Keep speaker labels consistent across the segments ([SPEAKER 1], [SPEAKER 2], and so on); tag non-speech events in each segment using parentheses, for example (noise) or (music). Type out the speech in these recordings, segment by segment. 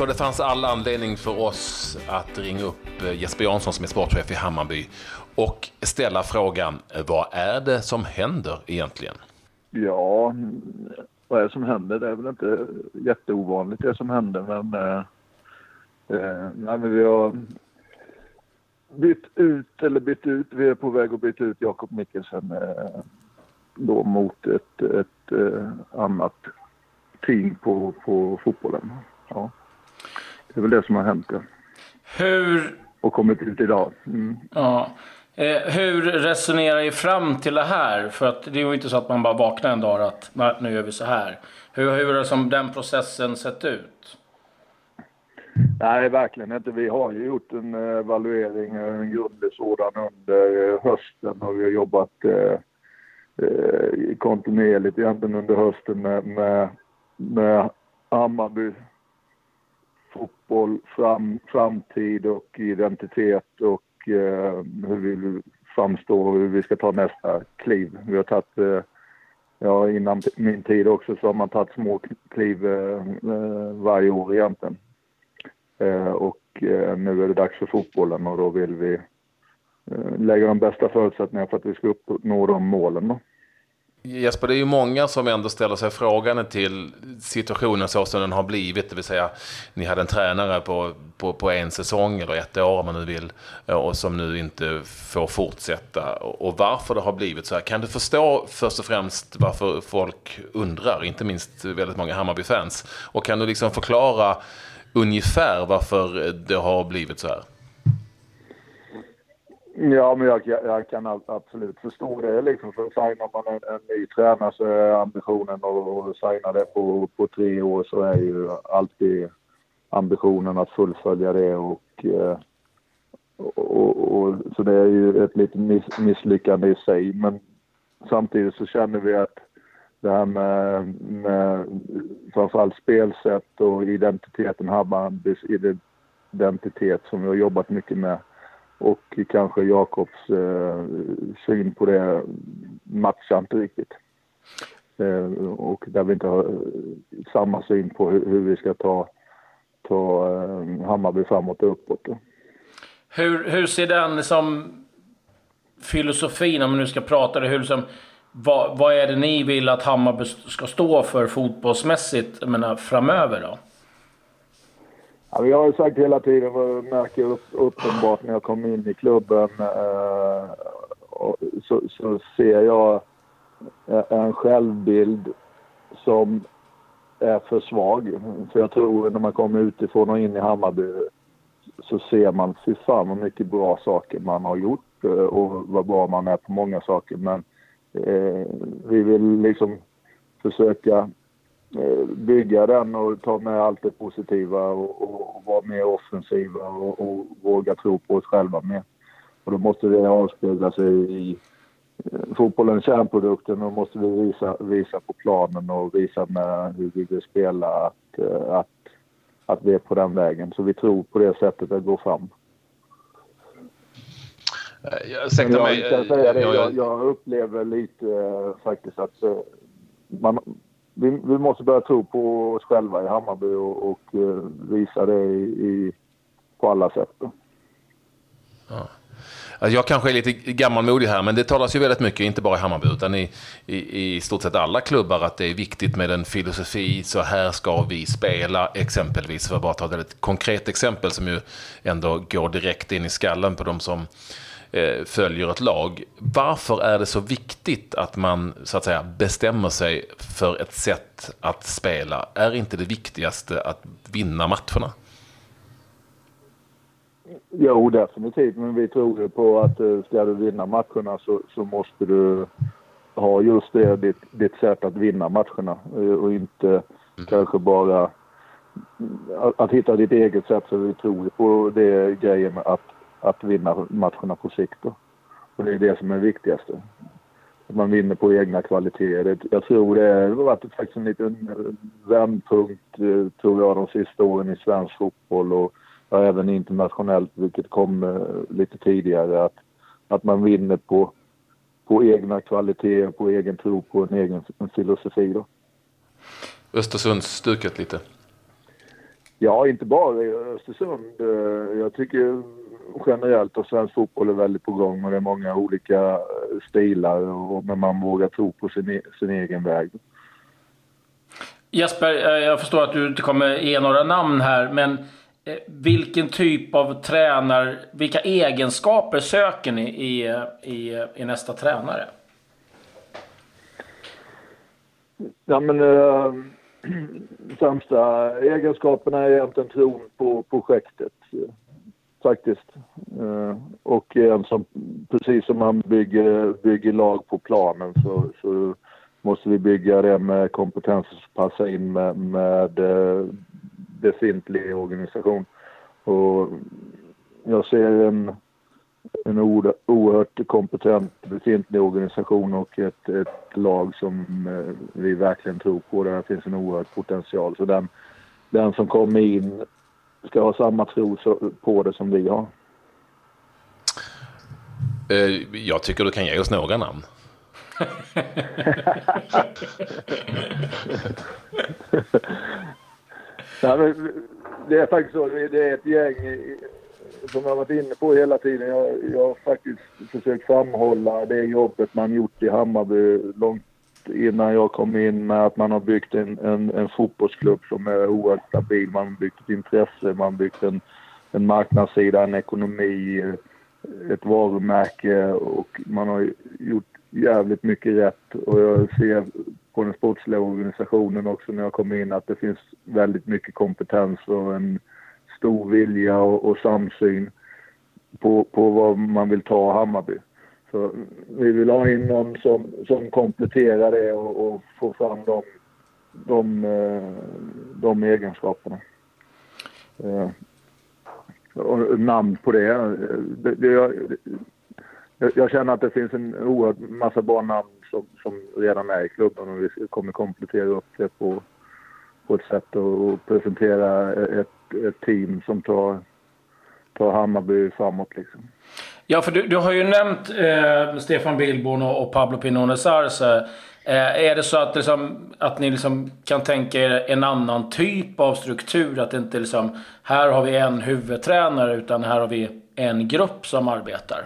[SPEAKER 1] Så det fanns all anledning för oss att ringa upp eh, Jesper Jansson som är sportchef i Hammarby och ställa frågan, eh, vad är det som händer egentligen?
[SPEAKER 2] Ja, vad är det som händer? Det är väl inte jätteovanligt det som händer men, eh, eh, nej, men vi har bytt ut, eller bytt ut, vi är på väg att byta ut Jakob Mikkelsen eh, då mot ett, ett eh, annat team på, på fotbollen. Ja. Det är väl det som har hänt. Ja.
[SPEAKER 3] Hur...
[SPEAKER 2] Och kommit ut idag. Mm.
[SPEAKER 3] Ja. Eh, hur resonerar ni fram till det här? För att det är ju inte så att man bara vaknar en dag att nu gör vi så här. Hur, hur har som den processen sett ut?
[SPEAKER 2] Nej, verkligen inte. Vi har ju gjort en evaluering, en grundlig sådan under hösten och vi har jobbat eh, eh, kontinuerligt egentligen under hösten med, med, med Hammarby fotboll, fram, framtid och identitet och eh, hur vi vill framstå och hur vi ska ta nästa kliv. Vi har tagit, eh, ja innan min tid också så har man tagit små kliv eh, eh, varje år egentligen. Eh, och eh, nu är det dags för fotbollen och då vill vi eh, lägga de bästa förutsättningarna för att vi ska uppnå de målen. Då.
[SPEAKER 1] Jesper, det är ju många som ändå ställer sig frågan till situationen så som den har blivit. Det vill säga, ni hade en tränare på, på, på en säsong eller ett år om man nu vill eh, och som nu inte får fortsätta. Och varför det har blivit så här. Kan du förstå först och främst varför folk undrar, inte minst väldigt många Hammarby-fans? Och kan du liksom förklara ungefär varför det har blivit så här?
[SPEAKER 2] Ja, men jag, jag, kan absolut förstå det. Liksom, för signar man en, en ny tränare så är ambitionen att signa det på, på tre år så är ju alltid ambitionen att fullfölja det och, eh, och, och, och så det är ju ett litet miss, misslyckande i sig. Men samtidigt så känner vi att det här med, med framförallt spelsätt och identiteten, Habbans identitet som vi har jobbat mycket med och kanske Jakobs eh, syn på det matchar inte riktigt. Eh, och där vi inte har eh, samma syn på hur, hur vi ska ta, ta eh, Hammarby framåt och uppåt.
[SPEAKER 3] Hur, hur ser den som filosofin, om vi nu ska prata det, hur liksom, vad, vad är det ni vill att Hammarby ska stå för fotbollsmässigt menar, framöver då?
[SPEAKER 2] Ja, jag har ju sagt hela tiden, och märker upp, uppenbart när jag kom in i klubben, eh, så, så, ser jag eh, en självbild som är för svag. För jag tror när man kommer utifrån och in i Hammarby så ser man, fy fan vad mycket bra saker man har gjort eh, och vad bra man är på många saker. Men eh, vi vill liksom försöka bygga den och ta med allt det positiva och, och vara mer offensiva och, och, våga tro på oss själva mer. Och då måste det avspegla sig i eh, fotbollens kärnprodukten och måste vi visa, visa på planen och visa med hur vi vill spela att, eh, att, att vi är på den vägen. Så vi tror på det sättet att gå fram.
[SPEAKER 1] Jag, jag, mig,
[SPEAKER 2] jag, jag, jag upplever lite faktiskt att man, vi, vi, måste börja tro på oss själva i Hammarby och, och eh, visa det i, i, på alla sätt.
[SPEAKER 1] Ja. Alltså, jag kanske är lite gammalmodig här, men det talas ju väldigt mycket, inte bara i Hammarby, utan i, i, i stort sett alla klubbar, att det är viktigt med en filosofi. Så här ska vi spela, exempelvis, för att bara ta ett väldigt konkret exempel som ju ändå går direkt in i skallen på de som följer ett lag. Varför är det så viktigt att man så att säga bestämmer sig för ett sätt att spela? Är inte det viktigaste att vinna matcherna?
[SPEAKER 2] Jo, definitivt. Men vi tror ju på att eh, ska du vinna matcherna så, så måste du ha just det, ditt, ditt sätt att vinna matcherna eh, och inte mm. kanske bara att, att hitta ditt eget sätt. Så vi tror på det grejen att att vinna matcherna på sikt. Då. Och det är det som är det viktigaste. Att man vinner på egna kvaliteter. Jag tror det har varit faktiskt en liten vändpunkt, eh, tror jag, de sista åren i svensk fotboll och även internationellt, vilket kom eh, lite tidigare. Att, att man vinner på, på egna kvaliteter, på egen tro på en egen filosofi. Då.
[SPEAKER 1] Östersundsstuket lite?
[SPEAKER 2] Ja, inte bara i Östersund. Eh, jag tycker generellt att svensk fotboll är väldigt på gång och det är många olika stilar och, men man vågar tro på sin, e-, sin egen väg.
[SPEAKER 3] Jesper, jag förstår att du inte kommer ge några namn här, men vilken typ av tränare, vilka egenskaper söker ni i, i, i nästa tränare?
[SPEAKER 2] Ja, men äh, (clears throat) sämsta egenskaperna är egentligen tron på projektet. Faktiskt. Eh, och en som, precis som man bygger, bygger lag på planen så, så måste vi bygga det med kompetens som passar in med, med eh, befintlig organisation. Och jag ser en en oerhört kompetent befintlig organisation och ett, ett lag som eh, vi verkligen tror på. Där finns en oerhörd potential. Så den, den som kommer in ska ha samma tro på det som vi har.
[SPEAKER 1] Eh, jag tycker du kan ge oss några namn. (laughs)
[SPEAKER 2] Nej, det är faktiskt så. Det är ett gäng som jag varit inne på hela tiden. Jag, jag har faktiskt försökt framhålla det jobbet man gjort i Hammarby långt innan jag kom in med att man har byggt en, en, en fotbollsklubb som är oerhört stabil. Man har byggt ett intresse, man har byggt en, en marknadssida, en ekonomi, ett varumärke och man har gjort jävligt mycket rätt. Och jag ser på den sportsliga organisationen också när jag kom in att det finns väldigt mycket kompetens och en stor vilja och, och samsyn på, på vad man vill ta Hammarby. Så vi vill ha in någon som, som kompletterar det och, och får fram de, de, eh, de egenskaperna. Eh, och namn på det. Eh, det, det jag, jag känner att det finns en oerhört massa bra namn som, som redan är i klubben och vi kommer komplettera upp det på, på ett sätt och presentera ett ett team som tar, tar Hammarby framåt. Liksom.
[SPEAKER 3] Ja, för du, du har ju nämnt eh, Stefan Billborn och, och Pablo Pinones Arce. Eh, är det så att, liksom, att ni liksom kan tänka er en annan typ av struktur? Att det inte liksom, här har vi en huvudtränare, utan här har vi en grupp som arbetar?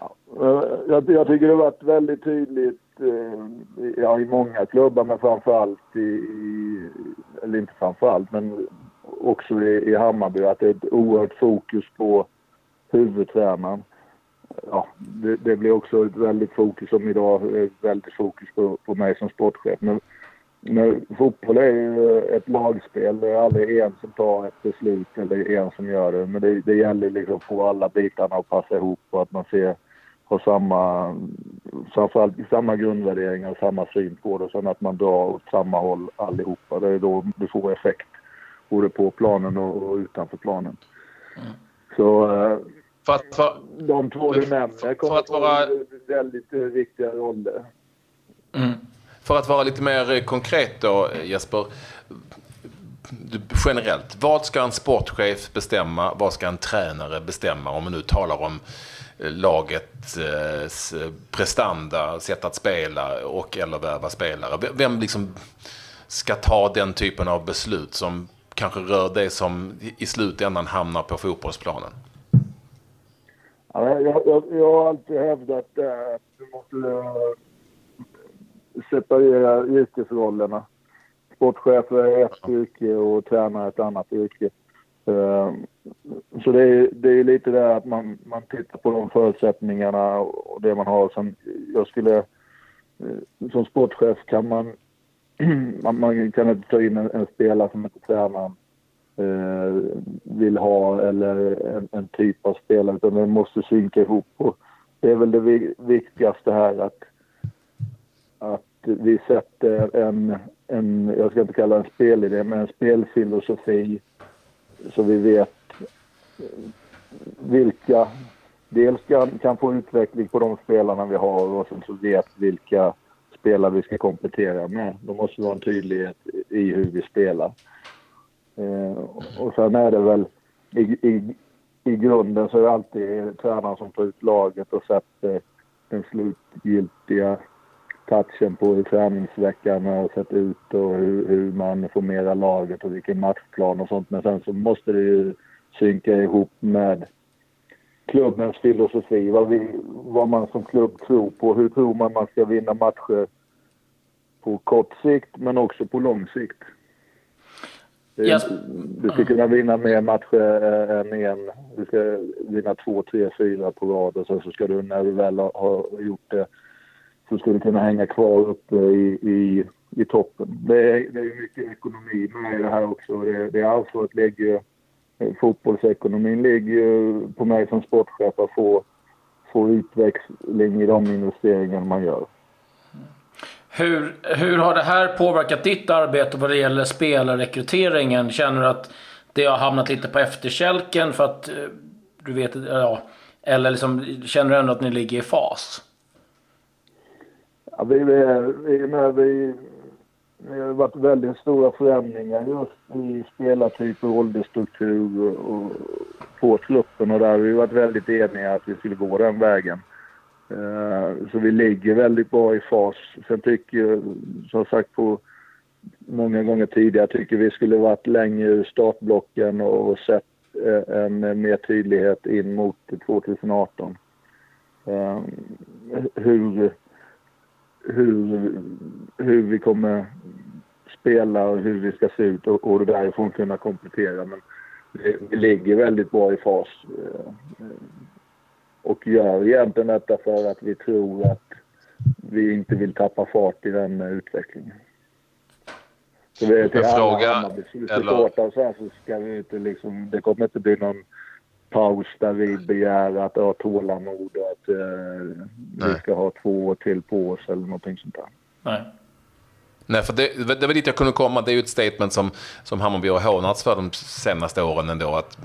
[SPEAKER 2] Ja, eh, jag, jag tycker det har varit väldigt tydligt Eh, ja, i många klubbar, men framförallt i, i eller inte framförallt, men också i, i Hammarby att det är ett oerhört fokus på huvudtränaren. Ja, det, det blir också ett väldigt fokus som idag, ett väldigt fokus på, på mig som sportchef. Men, men fotboll är ju ett lagspel. Det är aldrig en som tar ett beslut eller en som gör det. Men det, det gäller liksom att få alla bitarna att passa ihop och att man ser, har samma, framförallt samma grundvärderingar och samma syn på det. Sen att man drar åt samma håll allihopa. Det är då du får effekt både på planen och, och utanför planen. Mm. Så eh, för att, för, de två du nämner kommer att vara väldigt eh, viktiga roller.
[SPEAKER 1] Mm. För att vara lite mer eh, konkret då Jesper. Generellt, vad ska en sportchef bestämma? Vad ska en tränare bestämma? Om man nu talar om lagets prestanda, sätt att spela och eller värva spelare. Vem liksom ska ta den typen av beslut som kanske rör det som i slutändan hamnar på fotbollsplanen?
[SPEAKER 2] Ja, jag, jag, jag har alltid hävdat att du måste uh, separera yrkesrollerna. Sportchef är ett yrke och tränare ett annat yrke. Så det är, det är lite det att man, man tittar på de förutsättningarna och det man har. Som jag skulle, eh, som sportchef kan man (clears throat) man, man kan inte ta in en, en spelare som inte tränaren eh, vill ha eller en, en, typ av spelare utan den måste synka ihop. Och det är väl det viktigaste här att, att vi sätter en, en, jag ska inte kalla det en spelidé, men en spelfilosofi så vi vet vilka dels kan, kan få utveckling på de spelarna vi har och sen så vet vilka spelare vi ska komplettera med. Då måste vi ha en tydlighet i hur vi spelar. Eh, och sen är det väl i, i, i grunden så är det alltid tränaren som tar ut laget och sätter den slutgiltiga touchen på hur träningsveckan har sett ut och hur, hur man formerar laget och vilken matchplan och sånt. Men sen så måste det ju synka ihop med klubbens filosofi. Vad, vi, vad man som klubb tror på. Hur tror man man ska vinna matcher på kort sikt men också på lång sikt. Yes. Du ska kunna vinna mer matcher än en. Du ska vinna två, tre, fyra på rad och sen så ska du när du väl har gjort det så ska du kunna hänga kvar uppe i, i, i toppen. Det är, det är mycket ekonomi med det här också. Det, det ansvaret ligger fotbollsekonomin ligger på mig som sportchef att få, få utväxling i de investeringar man gör.
[SPEAKER 3] Hur, hur har det här påverkat ditt arbete vad det gäller spelarrekryteringen? Känner du att det har hamnat lite på efterkälken för att eh, du vet, ja, eller liksom, känner du ändå att ni ligger i fas?
[SPEAKER 2] Ja, vi, vi, vi, vi, det har varit väldigt stora förändringar just i spelartyp och åldersstruktur och, på truppen och där har vi varit väldigt eniga att vi skulle gå den vägen. Eh, så vi ligger väldigt bra i fas. Sen tycker jag, som sagt på många gånger tidigare, tycker vi skulle varit längre ur startblocken och sett eh, en mer tydlighet in mot 2018. Eh, hur hur, hur vi kommer spela och hur vi ska se ut och, och därifrån kunna komplettera. Men vi, vi ligger väldigt bra i fas eh, och gör egentligen detta för att vi tror att vi inte vill tappa fart i den utvecklingen. Så vi är till alla Hammarby-supportrar så, så ska vi inte liksom, det kommer inte bli någon paus där vi begär att ha tålamod och att eh, vi ska ha två år till på oss eller någonting sånt där.
[SPEAKER 3] Nej.
[SPEAKER 1] Nej, för det, det var dit jag kunde komma. Det är ju ett statement som, som Hammarby har hånats för de senaste åren ändå. Att,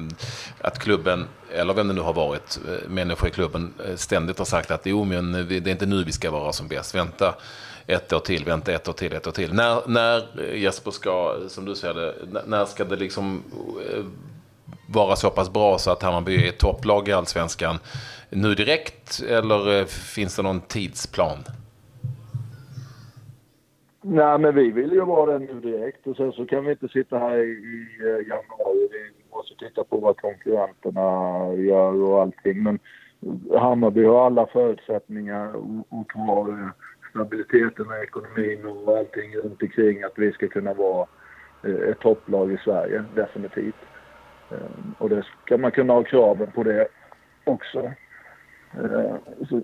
[SPEAKER 1] att klubben, eller vem det nu har varit, eh, människor i klubben eh, ständigt har sagt att jo, men det är inte nu vi ska vara som bäst. Vänta ett år till, vänta ett år till, ett år till. När, när Jesper ska, som du säger det, när ska det liksom vara så pass bra så att Hammarby är topplag i allsvenskan nu direkt? Eller eh, finns det någon tidsplan?
[SPEAKER 2] Nej, men vi vill ju vara det nu direkt och sen så kan vi inte sitta här i, i eh, januari. Vi måste titta på vad konkurrenterna gör och allting. Men Hammarby har alla förutsättningar och har eh, stabiliteten och ekonomin och allting runt omkring att vi ska kunna vara ett topplag i Sverige, definitivt. Ehm, och det ska man kunna ha kraven på det också. Ehm, så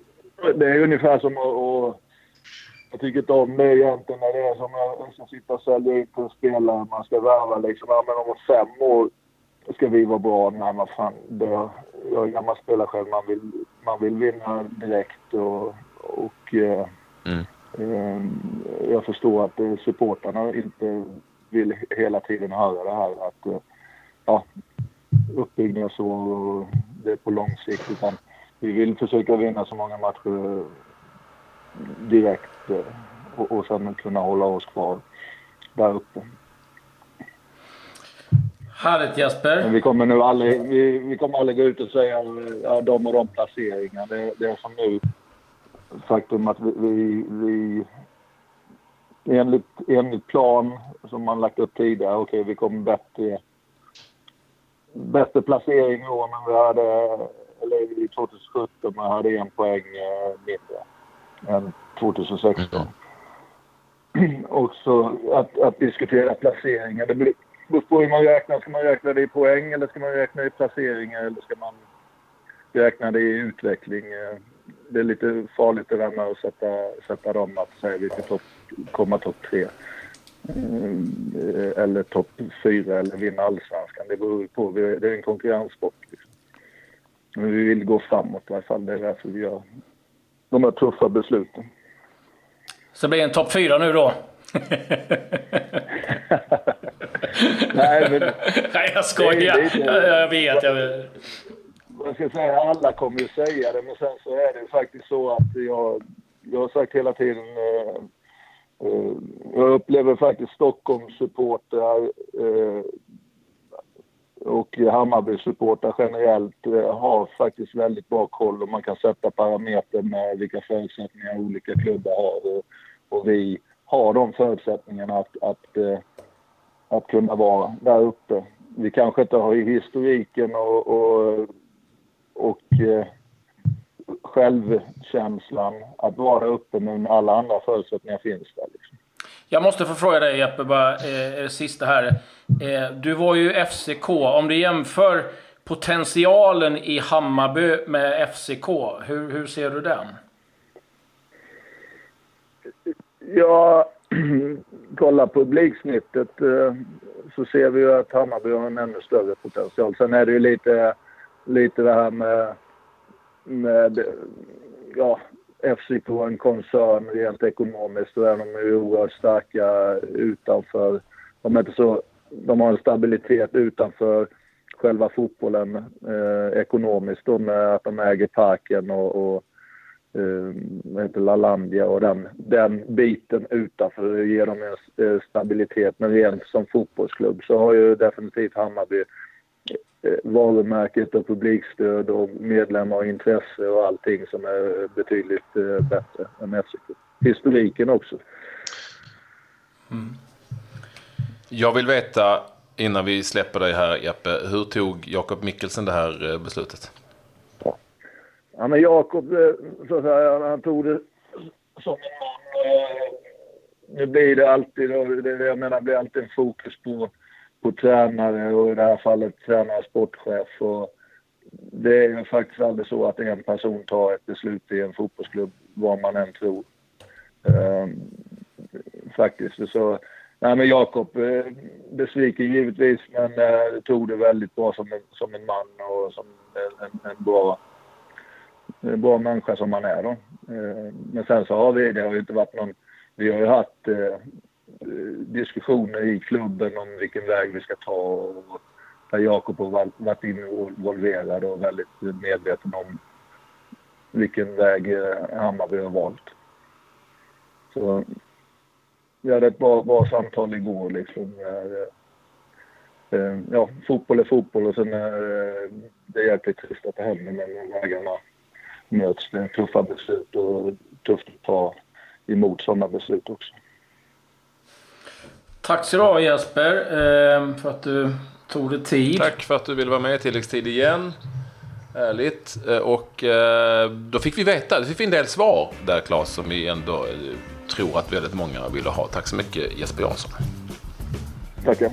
[SPEAKER 2] det är ungefär som att... Jag tycker inte om det egentligen när det är som att ska sitta och sälja ut en spelare. Man ska värva liksom. Ja, men om fem år ska vi vara bra. Nej, vad fan. Det, jag är gammal spelare själv. Man vill, man vill vinna direkt och... och eh, mm. eh, jag förstår att supportarna inte vill hela tiden höra det här. Att, eh, ja, uppbyggnad så och det är på lång sikt. Utan vi vill försöka vinna så många matcher direkt eh, och, och sen kunna hålla oss kvar där uppe.
[SPEAKER 3] Härligt Jesper!
[SPEAKER 2] Men vi kommer nu aldrig, vi, vi kommer aldrig gå ut och säga ja, de och de placeringar. Det, det är som nu faktum att vi, vi, vi enligt, enligt plan som man lagt upp tidigare, okej okay, vi kommer bättre bättre placering i år, men vi hade, eller i 2017, men hade en poäng eh, mindre än 2016. Mm. (clears throat) Och så att, att diskutera placeringar, det beror på hur man räknar. Ska man räkna det i poäng eller ska man räkna i placeringar eller ska man räkna det i utveckling? Eh, det är lite farligt det där med att sätta, sätta dem att säga vi ska top, komma topp tre. Eh, eller topp fyra eller vinna allsvenskan. Det beror på. Det är en konkurrenssport. Liksom. Men vi vill gå framåt i alla fall. Det är därför vi gör de här tuffa besluten.
[SPEAKER 3] Så det blir en topp fyra nu då? (laughs)
[SPEAKER 2] Nej, men...
[SPEAKER 3] Nej, jag skojar. Det, det, det, jag vet. Jag.
[SPEAKER 2] Jag ska säga, alla kommer ju säga det, men sen så är det faktiskt så att jag, jag har sagt hela tiden Eh, Eh, jag upplever faktiskt Stockholmssupportrar eh, och Hammarby-supportrar generellt eh, har faktiskt väldigt bra koll och man kan sätta parametrar med vilka förutsättningar olika klubbar har. Och, och vi har de förutsättningarna att, att, att kunna vara där uppe. Vi kanske inte har historiken och, och, och själv självkänslan att vara uppe men alla andra förutsättningar finns där. Liksom.
[SPEAKER 3] Jag måste få fråga dig Jeppe, bara eh, sista här. Eh, du var ju FCK. Om du jämför potentialen i Hammarby med FCK, hur, hur ser du den?
[SPEAKER 2] Ja, (clears throat) kolla publiksnittet eh, så ser vi ju att Hammarby har en ännu större potential. Sen är det ju lite, lite det här med, med ja, FCK en koncern rent ekonomiskt och de är oerhört starka utanför. De, är inte så, de har en stabilitet utanför själva fotbollen eh, ekonomiskt då med att de äger parken och, och eh, heter Lalandia och den, den biten utanför ger dem en eh, stabilitet. Men rent som fotbollsklubb så har ju definitivt Hammarby varumärket och publikstöd och medlemmar och intresse och allting som är betydligt eh, bättre än FCK. Historiken också.
[SPEAKER 1] Mm. Jag vill veta innan vi släpper dig här Jeppe, hur tog Jakob Mikkelsen det här eh, beslutet?
[SPEAKER 2] Ja, men Jakob, eh, så att säga, han tog det som en man. Eh, nu blir det alltid, det jag menar, blir alltid en fokus på, på tränare och i det här fallet tränare sportchef. Och det är ju faktiskt aldrig så att en person tar ett beslut i en fotbollsklubb, vad man än tror. Um, faktiskt. Så Nej, men Jakob eh, besviken givetvis, men eh, tog det väldigt bra som en, som en man och som en, en bra, en bra människa som han är. Då. Ehm, men sen så har vi, det har ju inte varit någon, vi har ju haft eh, Eh, diskussioner i klubben om vilken väg vi ska ta där Jakob har varit involverad och väldigt medveten om vilken väg eh, Hammarby har valt. Så vi hade ett bra, bra samtal igår liksom. Eh, ja, fotboll är fotboll och sen är det jäkligt trist att det händer men vägarna möts. Det är tuffa beslut och tufft att ta emot sådana beslut också.
[SPEAKER 3] Tack så du ha Jesper eh, för att du tog dig tid.
[SPEAKER 1] Tack för att du ville vara med i tilläggstid igen. Härligt. Eh, och då fick vi veta, då fick vi en del svar där Claes som vi ändå tror att väldigt många ville ha. Tack så mycket Jesper Jansson.
[SPEAKER 2] Tackar.